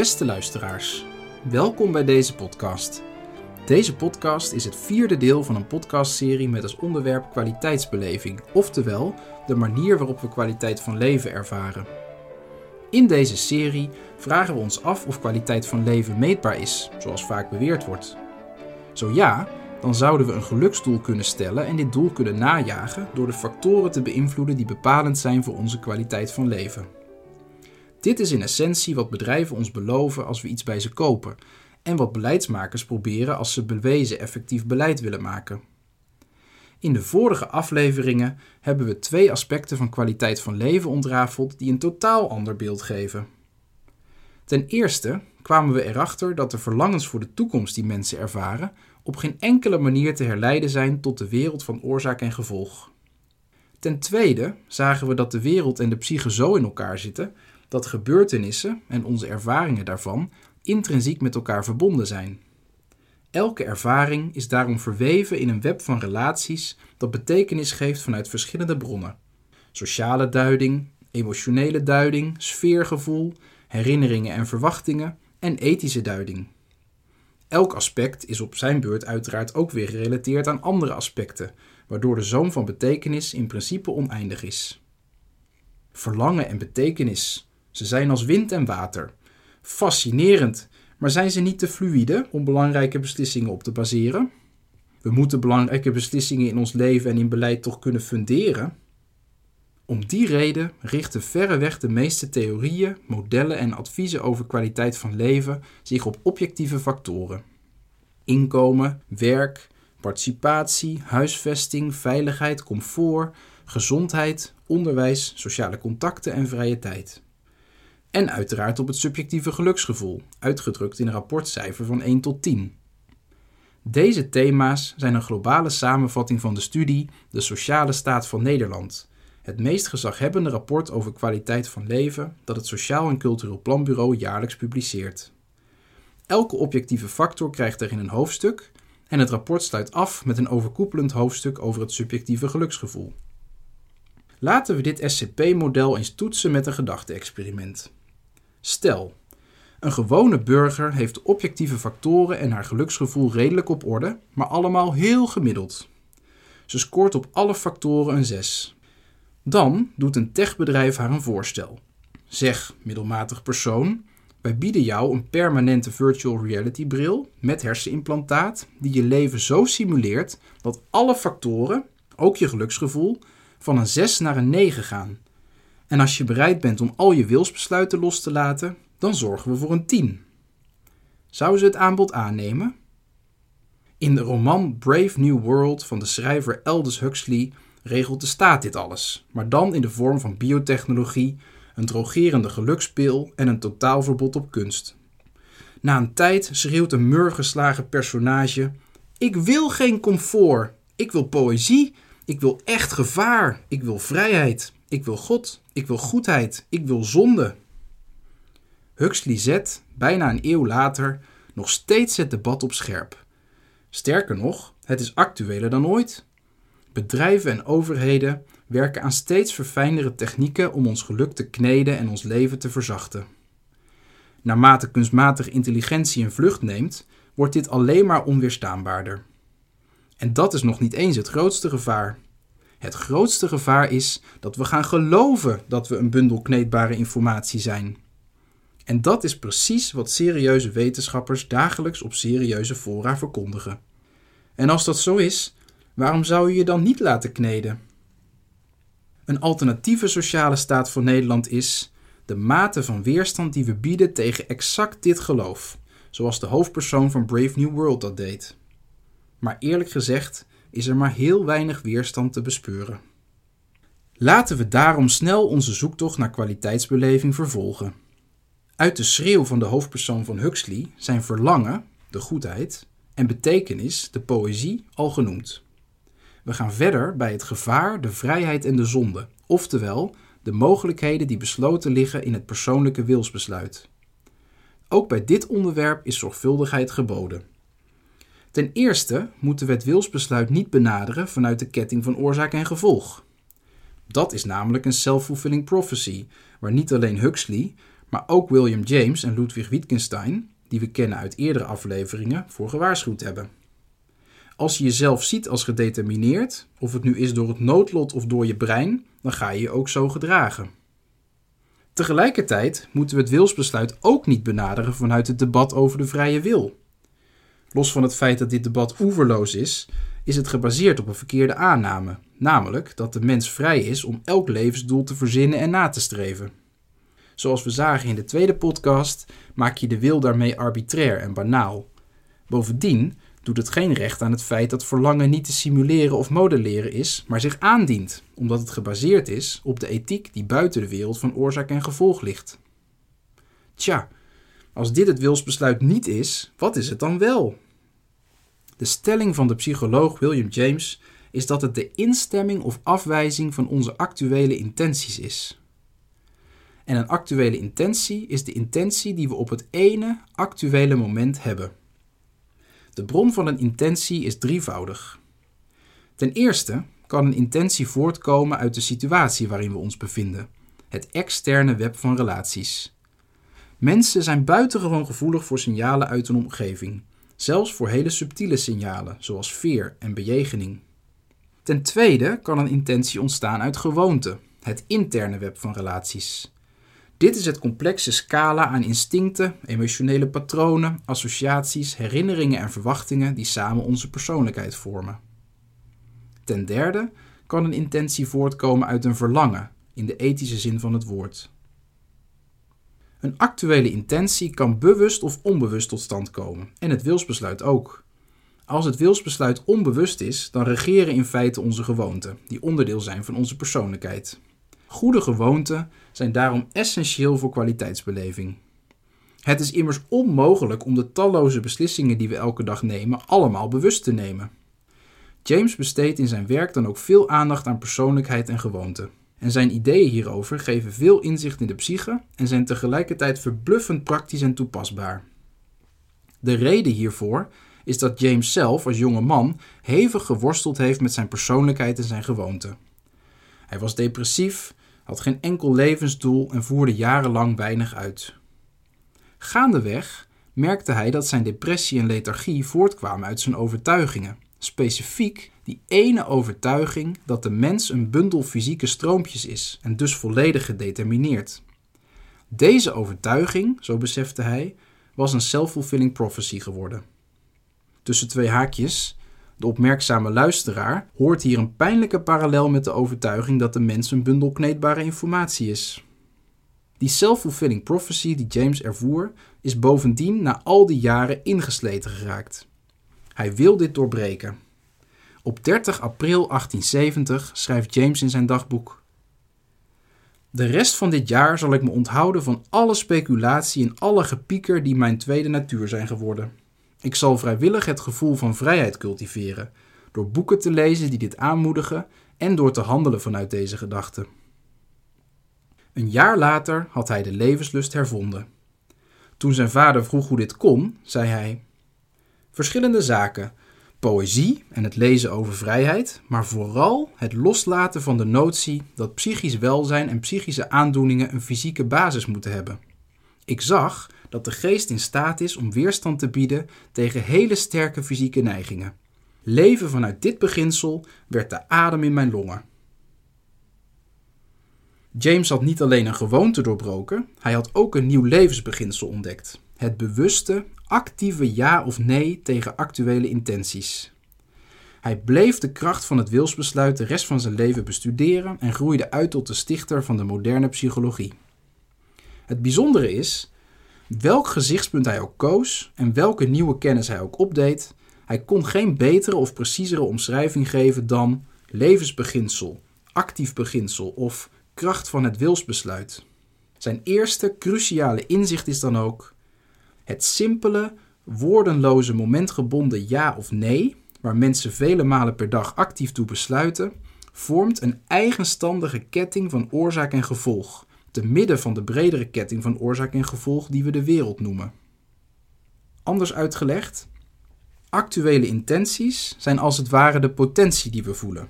Beste luisteraars, welkom bij deze podcast. Deze podcast is het vierde deel van een podcastserie met als onderwerp kwaliteitsbeleving, oftewel de manier waarop we kwaliteit van leven ervaren. In deze serie vragen we ons af of kwaliteit van leven meetbaar is, zoals vaak beweerd wordt. Zo ja, dan zouden we een geluksdoel kunnen stellen en dit doel kunnen najagen door de factoren te beïnvloeden die bepalend zijn voor onze kwaliteit van leven. Dit is in essentie wat bedrijven ons beloven als we iets bij ze kopen en wat beleidsmakers proberen als ze bewezen effectief beleid willen maken. In de vorige afleveringen hebben we twee aspecten van kwaliteit van leven ontrafeld die een totaal ander beeld geven. Ten eerste kwamen we erachter dat de verlangens voor de toekomst die mensen ervaren op geen enkele manier te herleiden zijn tot de wereld van oorzaak en gevolg. Ten tweede zagen we dat de wereld en de psyche zo in elkaar zitten dat gebeurtenissen en onze ervaringen daarvan intrinsiek met elkaar verbonden zijn. Elke ervaring is daarom verweven in een web van relaties dat betekenis geeft vanuit verschillende bronnen: sociale duiding, emotionele duiding, sfeergevoel, herinneringen en verwachtingen en ethische duiding. Elk aspect is op zijn beurt uiteraard ook weer gerelateerd aan andere aspecten, waardoor de zoom van betekenis in principe oneindig is. Verlangen en betekenis, ze zijn als wind en water. Fascinerend, maar zijn ze niet te fluïde om belangrijke beslissingen op te baseren? We moeten belangrijke beslissingen in ons leven en in beleid toch kunnen funderen? Om die reden richten verreweg de meeste theorieën, modellen en adviezen over kwaliteit van leven zich op objectieve factoren. Inkomen, werk, participatie, huisvesting, veiligheid, comfort, gezondheid, onderwijs, sociale contacten en vrije tijd. En uiteraard op het subjectieve geluksgevoel, uitgedrukt in een rapportcijfer van 1 tot 10. Deze thema's zijn een globale samenvatting van de studie De Sociale Staat van Nederland, het meest gezaghebbende rapport over kwaliteit van leven dat het Sociaal en Cultureel Planbureau jaarlijks publiceert. Elke objectieve factor krijgt erin een hoofdstuk en het rapport sluit af met een overkoepelend hoofdstuk over het subjectieve geluksgevoel. Laten we dit SCP-model eens toetsen met een gedachte-experiment. Stel, een gewone burger heeft objectieve factoren en haar geluksgevoel redelijk op orde, maar allemaal heel gemiddeld. Ze scoort op alle factoren een 6. Dan doet een techbedrijf haar een voorstel. Zeg, middelmatig persoon, wij bieden jou een permanente virtual reality bril met hersenimplantaat die je leven zo simuleert dat alle factoren, ook je geluksgevoel, van een 6 naar een 9 gaan. En als je bereid bent om al je wilsbesluiten los te laten, dan zorgen we voor een 10. Zou ze het aanbod aannemen? In de roman Brave New World van de schrijver Aldous Huxley regelt de staat dit alles, maar dan in de vorm van biotechnologie, een drogerende gelukspil en een totaalverbod op kunst. Na een tijd schreeuwt een murgeslagen personage: Ik wil geen comfort, ik wil poëzie, ik wil echt gevaar, ik wil vrijheid, ik wil God, ik wil goedheid, ik wil zonde. Huxley zet, bijna een eeuw later, nog steeds het debat op scherp. Sterker nog, het is actueler dan ooit. Bedrijven en overheden werken aan steeds verfijndere technieken om ons geluk te kneden en ons leven te verzachten. Naarmate kunstmatige intelligentie een vlucht neemt, wordt dit alleen maar onweerstaanbaarder. En dat is nog niet eens het grootste gevaar. Het grootste gevaar is dat we gaan geloven dat we een bundel kneedbare informatie zijn. En dat is precies wat serieuze wetenschappers dagelijks op serieuze fora verkondigen. En als dat zo is, waarom zou je je dan niet laten kneden? Een alternatieve sociale staat voor Nederland is de mate van weerstand die we bieden tegen exact dit geloof, zoals de hoofdpersoon van Brave New World dat deed. Maar eerlijk gezegd is er maar heel weinig weerstand te bespeuren. Laten we daarom snel onze zoektocht naar kwaliteitsbeleving vervolgen. Uit de schreeuw van de hoofdpersoon van Huxley zijn verlangen, de goedheid, en betekenis, de poëzie, al genoemd. We gaan verder bij het gevaar, de vrijheid en de zonde, oftewel de mogelijkheden die besloten liggen in het persoonlijke wilsbesluit. Ook bij dit onderwerp is zorgvuldigheid geboden. Ten eerste moeten we het wilsbesluit niet benaderen vanuit de ketting van oorzaak en gevolg. Dat is namelijk een self-fulfilling prophecy, waar niet alleen Huxley, maar ook William James en Ludwig Wittgenstein, die we kennen uit eerdere afleveringen, voor gewaarschuwd hebben. Als je jezelf ziet als gedetermineerd, of het nu is door het noodlot of door je brein, dan ga je je ook zo gedragen. Tegelijkertijd moeten we het wilsbesluit ook niet benaderen vanuit het debat over de vrije wil. Los van het feit dat dit debat oeverloos is, is het gebaseerd op een verkeerde aanname, namelijk dat de mens vrij is om elk levensdoel te verzinnen en na te streven. Zoals we zagen in de tweede podcast, maak je de wil daarmee arbitrair en banaal. Bovendien doet het geen recht aan het feit dat verlangen niet te simuleren of modelleren is, maar zich aandient, omdat het gebaseerd is op de ethiek die buiten de wereld van oorzaak en gevolg ligt. Tja, als dit het wilsbesluit niet is, wat is het dan wel? De stelling van de psycholoog William James is dat het de instemming of afwijzing van onze actuele intenties is. En een actuele intentie is de intentie die we op het ene actuele moment hebben. De bron van een intentie is drievoudig. Ten eerste kan een intentie voortkomen uit de situatie waarin we ons bevinden, het externe web van relaties. Mensen zijn buitengewoon gevoelig voor signalen uit hun omgeving, zelfs voor hele subtiele signalen, zoals veer en bejegening. Ten tweede kan een intentie ontstaan uit gewoonte, het interne web van relaties. Dit is het complexe scala aan instincten, emotionele patronen, associaties, herinneringen en verwachtingen die samen onze persoonlijkheid vormen. Ten derde kan een intentie voortkomen uit een verlangen, in de ethische zin van het woord. Een actuele intentie kan bewust of onbewust tot stand komen, en het wilsbesluit ook. Als het wilsbesluit onbewust is, dan regeren in feite onze gewoonten, die onderdeel zijn van onze persoonlijkheid. Goede gewoonten zijn daarom essentieel voor kwaliteitsbeleving. Het is immers onmogelijk om de talloze beslissingen die we elke dag nemen allemaal bewust te nemen. James besteedt in zijn werk dan ook veel aandacht aan persoonlijkheid en gewoonte. En zijn ideeën hierover geven veel inzicht in de psyche en zijn tegelijkertijd verbluffend praktisch en toepasbaar. De reden hiervoor is dat James zelf als jonge man hevig geworsteld heeft met zijn persoonlijkheid en zijn gewoonte. Hij was depressief, had geen enkel levensdoel en voerde jarenlang weinig uit. Gaandeweg merkte hij dat zijn depressie en lethargie voortkwamen uit zijn overtuigingen, specifiek die ene overtuiging dat de mens een bundel fysieke stroompjes is en dus volledig gedetermineerd. Deze overtuiging, zo besefte hij, was een self-fulfilling prophecy geworden. Tussen twee haakjes de opmerkzame luisteraar hoort hier een pijnlijke parallel met de overtuiging dat de mens een bundel kneedbare informatie is. Die self-fulfilling prophecy die James ervoer, is bovendien na al die jaren ingesleten geraakt. Hij wil dit doorbreken. Op 30 april 1870 schrijft James in zijn dagboek: De rest van dit jaar zal ik me onthouden van alle speculatie en alle gepieker die mijn tweede natuur zijn geworden. Ik zal vrijwillig het gevoel van vrijheid cultiveren, door boeken te lezen die dit aanmoedigen en door te handelen vanuit deze gedachten. Een jaar later had hij de levenslust hervonden. Toen zijn vader vroeg hoe dit kon, zei hij: Verschillende zaken. Poëzie en het lezen over vrijheid, maar vooral het loslaten van de notie dat psychisch welzijn en psychische aandoeningen een fysieke basis moeten hebben. Ik zag dat de geest in staat is om weerstand te bieden tegen hele sterke fysieke neigingen. Leven vanuit dit beginsel werd de adem in mijn longen. James had niet alleen een gewoonte doorbroken, hij had ook een nieuw levensbeginsel ontdekt: het bewuste, actieve ja of nee tegen actuele intenties. Hij bleef de kracht van het wilsbesluit de rest van zijn leven bestuderen en groeide uit tot de stichter van de moderne psychologie. Het bijzondere is Welk gezichtspunt hij ook koos en welke nieuwe kennis hij ook opdeed, hij kon geen betere of preciezere omschrijving geven dan levensbeginsel, actief beginsel of kracht van het wilsbesluit. Zijn eerste cruciale inzicht is dan ook het simpele, woordenloze momentgebonden ja of nee, waar mensen vele malen per dag actief toe besluiten, vormt een eigenstandige ketting van oorzaak en gevolg te midden van de bredere ketting van oorzaak en gevolg die we de wereld noemen. Anders uitgelegd, actuele intenties zijn als het ware de potentie die we voelen.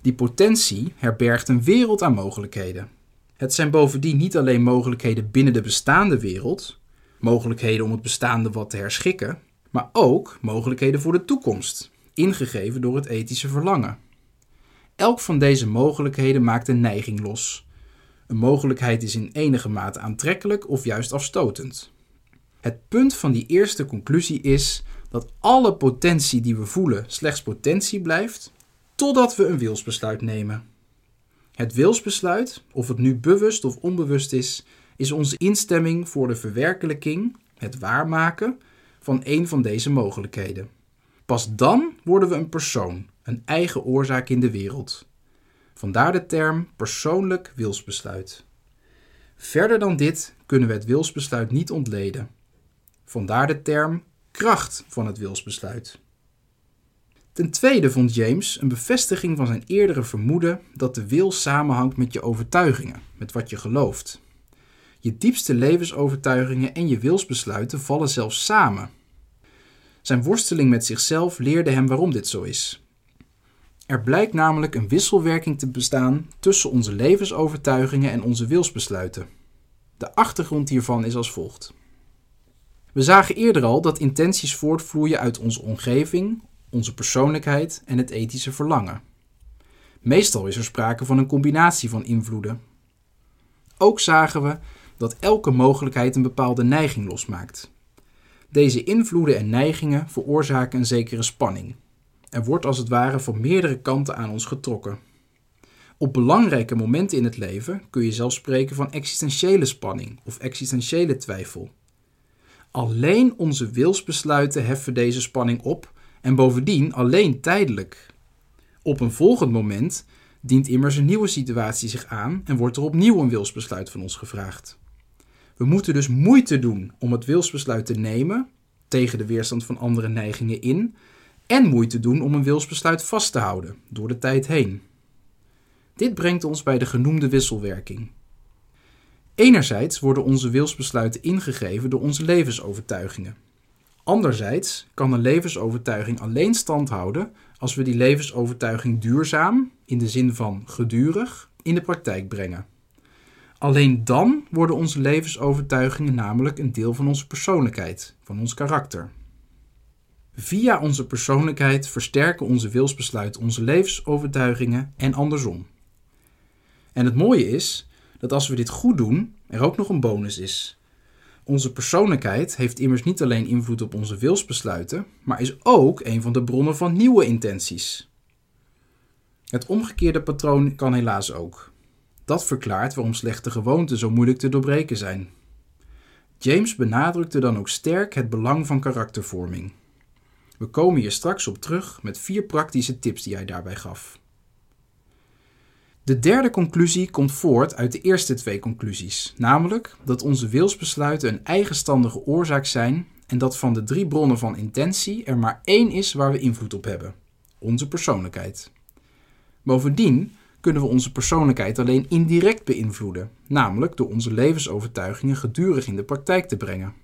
Die potentie herbergt een wereld aan mogelijkheden. Het zijn bovendien niet alleen mogelijkheden binnen de bestaande wereld, mogelijkheden om het bestaande wat te herschikken, maar ook mogelijkheden voor de toekomst, ingegeven door het ethische verlangen. Elk van deze mogelijkheden maakt een neiging los. Een mogelijkheid is in enige mate aantrekkelijk of juist afstotend. Het punt van die eerste conclusie is dat alle potentie die we voelen slechts potentie blijft, totdat we een wilsbesluit nemen. Het wilsbesluit, of het nu bewust of onbewust is, is onze instemming voor de verwerkelijking, het waarmaken van een van deze mogelijkheden. Pas dan worden we een persoon, een eigen oorzaak in de wereld. Vandaar de term persoonlijk wilsbesluit. Verder dan dit kunnen we het wilsbesluit niet ontleden. Vandaar de term kracht van het wilsbesluit. Ten tweede vond James een bevestiging van zijn eerdere vermoeden dat de wil samenhangt met je overtuigingen, met wat je gelooft. Je diepste levensovertuigingen en je wilsbesluiten vallen zelfs samen. Zijn worsteling met zichzelf leerde hem waarom dit zo is. Er blijkt namelijk een wisselwerking te bestaan tussen onze levensovertuigingen en onze wilsbesluiten. De achtergrond hiervan is als volgt. We zagen eerder al dat intenties voortvloeien uit onze omgeving, onze persoonlijkheid en het ethische verlangen. Meestal is er sprake van een combinatie van invloeden. Ook zagen we dat elke mogelijkheid een bepaalde neiging losmaakt. Deze invloeden en neigingen veroorzaken een zekere spanning. Er wordt als het ware van meerdere kanten aan ons getrokken. Op belangrijke momenten in het leven kun je zelfs spreken van existentiële spanning of existentiële twijfel. Alleen onze wilsbesluiten heffen deze spanning op en bovendien alleen tijdelijk. Op een volgend moment dient immers een nieuwe situatie zich aan en wordt er opnieuw een wilsbesluit van ons gevraagd. We moeten dus moeite doen om het wilsbesluit te nemen, tegen de weerstand van andere neigingen in, en moeite doen om een wilsbesluit vast te houden, door de tijd heen. Dit brengt ons bij de genoemde wisselwerking. Enerzijds worden onze wilsbesluiten ingegeven door onze levensovertuigingen. Anderzijds kan een levensovertuiging alleen stand houden als we die levensovertuiging duurzaam, in de zin van gedurig, in de praktijk brengen. Alleen dan worden onze levensovertuigingen namelijk een deel van onze persoonlijkheid, van ons karakter. Via onze persoonlijkheid versterken onze wilsbesluiten onze levensovertuigingen en andersom. En het mooie is dat als we dit goed doen, er ook nog een bonus is. Onze persoonlijkheid heeft immers niet alleen invloed op onze wilsbesluiten, maar is ook een van de bronnen van nieuwe intenties. Het omgekeerde patroon kan helaas ook. Dat verklaart waarom slechte gewoonten zo moeilijk te doorbreken zijn. James benadrukte dan ook sterk het belang van karaktervorming. We komen hier straks op terug met vier praktische tips die hij daarbij gaf. De derde conclusie komt voort uit de eerste twee conclusies, namelijk dat onze wilsbesluiten een eigenstandige oorzaak zijn en dat van de drie bronnen van intentie er maar één is waar we invloed op hebben: onze persoonlijkheid. Bovendien kunnen we onze persoonlijkheid alleen indirect beïnvloeden, namelijk door onze levensovertuigingen gedurig in de praktijk te brengen.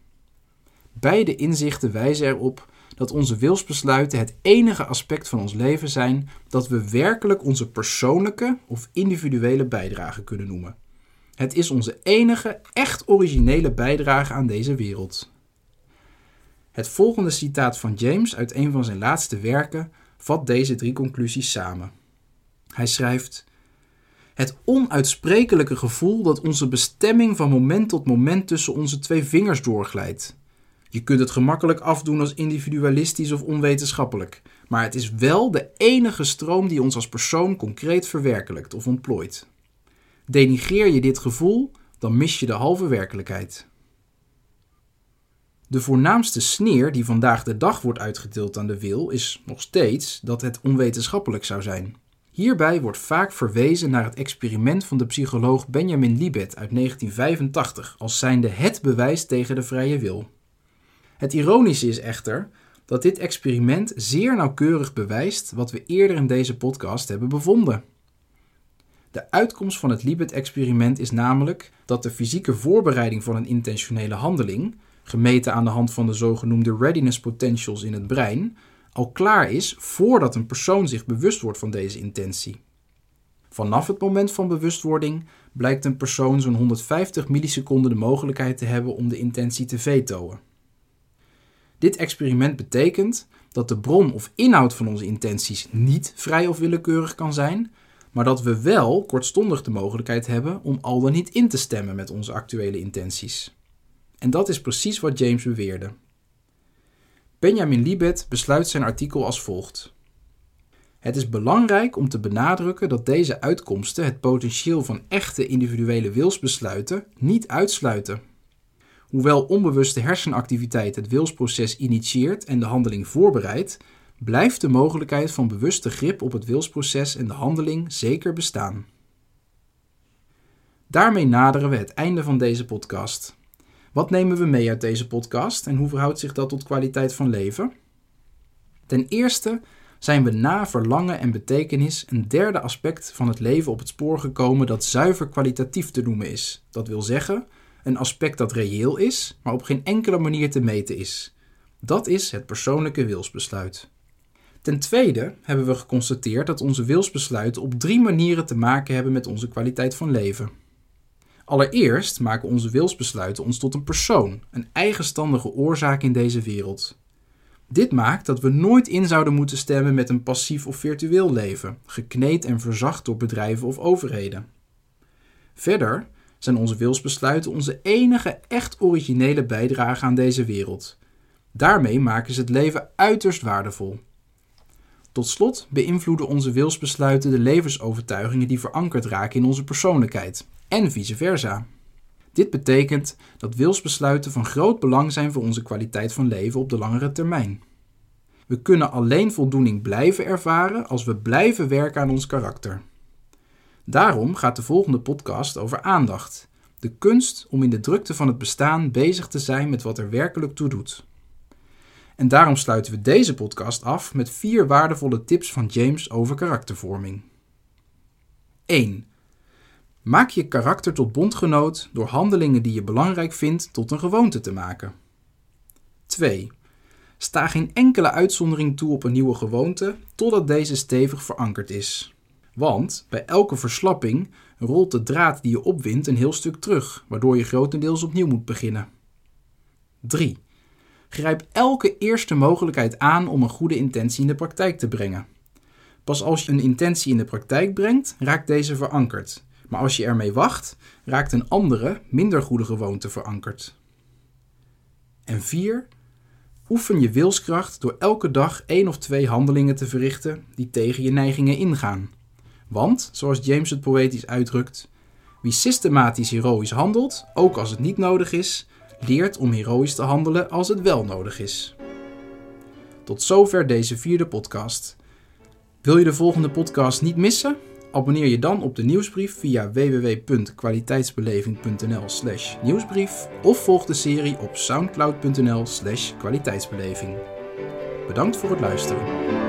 Beide inzichten wijzen erop dat onze wilsbesluiten het enige aspect van ons leven zijn dat we werkelijk onze persoonlijke of individuele bijdrage kunnen noemen. Het is onze enige echt originele bijdrage aan deze wereld. Het volgende citaat van James uit een van zijn laatste werken vat deze drie conclusies samen. Hij schrijft: Het onuitsprekelijke gevoel dat onze bestemming van moment tot moment tussen onze twee vingers doorglijdt je kunt het gemakkelijk afdoen als individualistisch of onwetenschappelijk, maar het is wel de enige stroom die ons als persoon concreet verwerkelijkt of ontplooit. Denigreer je dit gevoel, dan mis je de halve werkelijkheid. De voornaamste sneer die vandaag de dag wordt uitgedeeld aan de wil is nog steeds dat het onwetenschappelijk zou zijn. Hierbij wordt vaak verwezen naar het experiment van de psycholoog Benjamin Libet uit 1985 als zijnde het bewijs tegen de vrije wil. Het ironische is echter dat dit experiment zeer nauwkeurig bewijst wat we eerder in deze podcast hebben bevonden. De uitkomst van het Libet-experiment is namelijk dat de fysieke voorbereiding van een intentionele handeling, gemeten aan de hand van de zogenoemde readiness potentials in het brein, al klaar is voordat een persoon zich bewust wordt van deze intentie. Vanaf het moment van bewustwording blijkt een persoon zo'n 150 milliseconden de mogelijkheid te hebben om de intentie te vetoen. Dit experiment betekent dat de bron of inhoud van onze intenties niet vrij of willekeurig kan zijn, maar dat we wel kortstondig de mogelijkheid hebben om al dan niet in te stemmen met onze actuele intenties. En dat is precies wat James beweerde. Benjamin Libet besluit zijn artikel als volgt. Het is belangrijk om te benadrukken dat deze uitkomsten het potentieel van echte individuele wilsbesluiten niet uitsluiten. Hoewel onbewuste hersenactiviteit het wilsproces initieert en de handeling voorbereidt, blijft de mogelijkheid van bewuste grip op het wilsproces en de handeling zeker bestaan. Daarmee naderen we het einde van deze podcast. Wat nemen we mee uit deze podcast en hoe verhoudt zich dat tot kwaliteit van leven? Ten eerste zijn we na verlangen en betekenis een derde aspect van het leven op het spoor gekomen dat zuiver kwalitatief te noemen is. Dat wil zeggen, een aspect dat reëel is, maar op geen enkele manier te meten is. Dat is het persoonlijke wilsbesluit. Ten tweede hebben we geconstateerd dat onze wilsbesluiten op drie manieren te maken hebben met onze kwaliteit van leven. Allereerst maken onze wilsbesluiten ons tot een persoon, een eigenstandige oorzaak in deze wereld. Dit maakt dat we nooit in zouden moeten stemmen met een passief of virtueel leven, gekneed en verzacht door bedrijven of overheden. Verder zijn onze wilsbesluiten onze enige echt originele bijdrage aan deze wereld. Daarmee maken ze het leven uiterst waardevol. Tot slot beïnvloeden onze wilsbesluiten de levensovertuigingen die verankerd raken in onze persoonlijkheid, en vice versa. Dit betekent dat wilsbesluiten van groot belang zijn voor onze kwaliteit van leven op de langere termijn. We kunnen alleen voldoening blijven ervaren als we blijven werken aan ons karakter. Daarom gaat de volgende podcast over aandacht. De kunst om in de drukte van het bestaan bezig te zijn met wat er werkelijk toe doet. En daarom sluiten we deze podcast af met vier waardevolle tips van James over karaktervorming. 1. Maak je karakter tot bondgenoot door handelingen die je belangrijk vindt tot een gewoonte te maken. 2. Sta geen enkele uitzondering toe op een nieuwe gewoonte totdat deze stevig verankerd is. Want bij elke verslapping rolt de draad die je opwint een heel stuk terug, waardoor je grotendeels opnieuw moet beginnen. 3. Grijp elke eerste mogelijkheid aan om een goede intentie in de praktijk te brengen. Pas als je een intentie in de praktijk brengt, raakt deze verankerd. Maar als je ermee wacht, raakt een andere, minder goede gewoonte verankerd. En 4. Oefen je wilskracht door elke dag één of twee handelingen te verrichten die tegen je neigingen ingaan. Want, zoals James het poëtisch uitdrukt, wie systematisch heroïs handelt, ook als het niet nodig is, leert om heroïs te handelen als het wel nodig is. Tot zover deze vierde podcast. Wil je de volgende podcast niet missen? Abonneer je dan op de nieuwsbrief via www.kwaliteitsbeleving.nl/slash nieuwsbrief of volg de serie op soundcloud.nl/slash kwaliteitsbeleving. Bedankt voor het luisteren.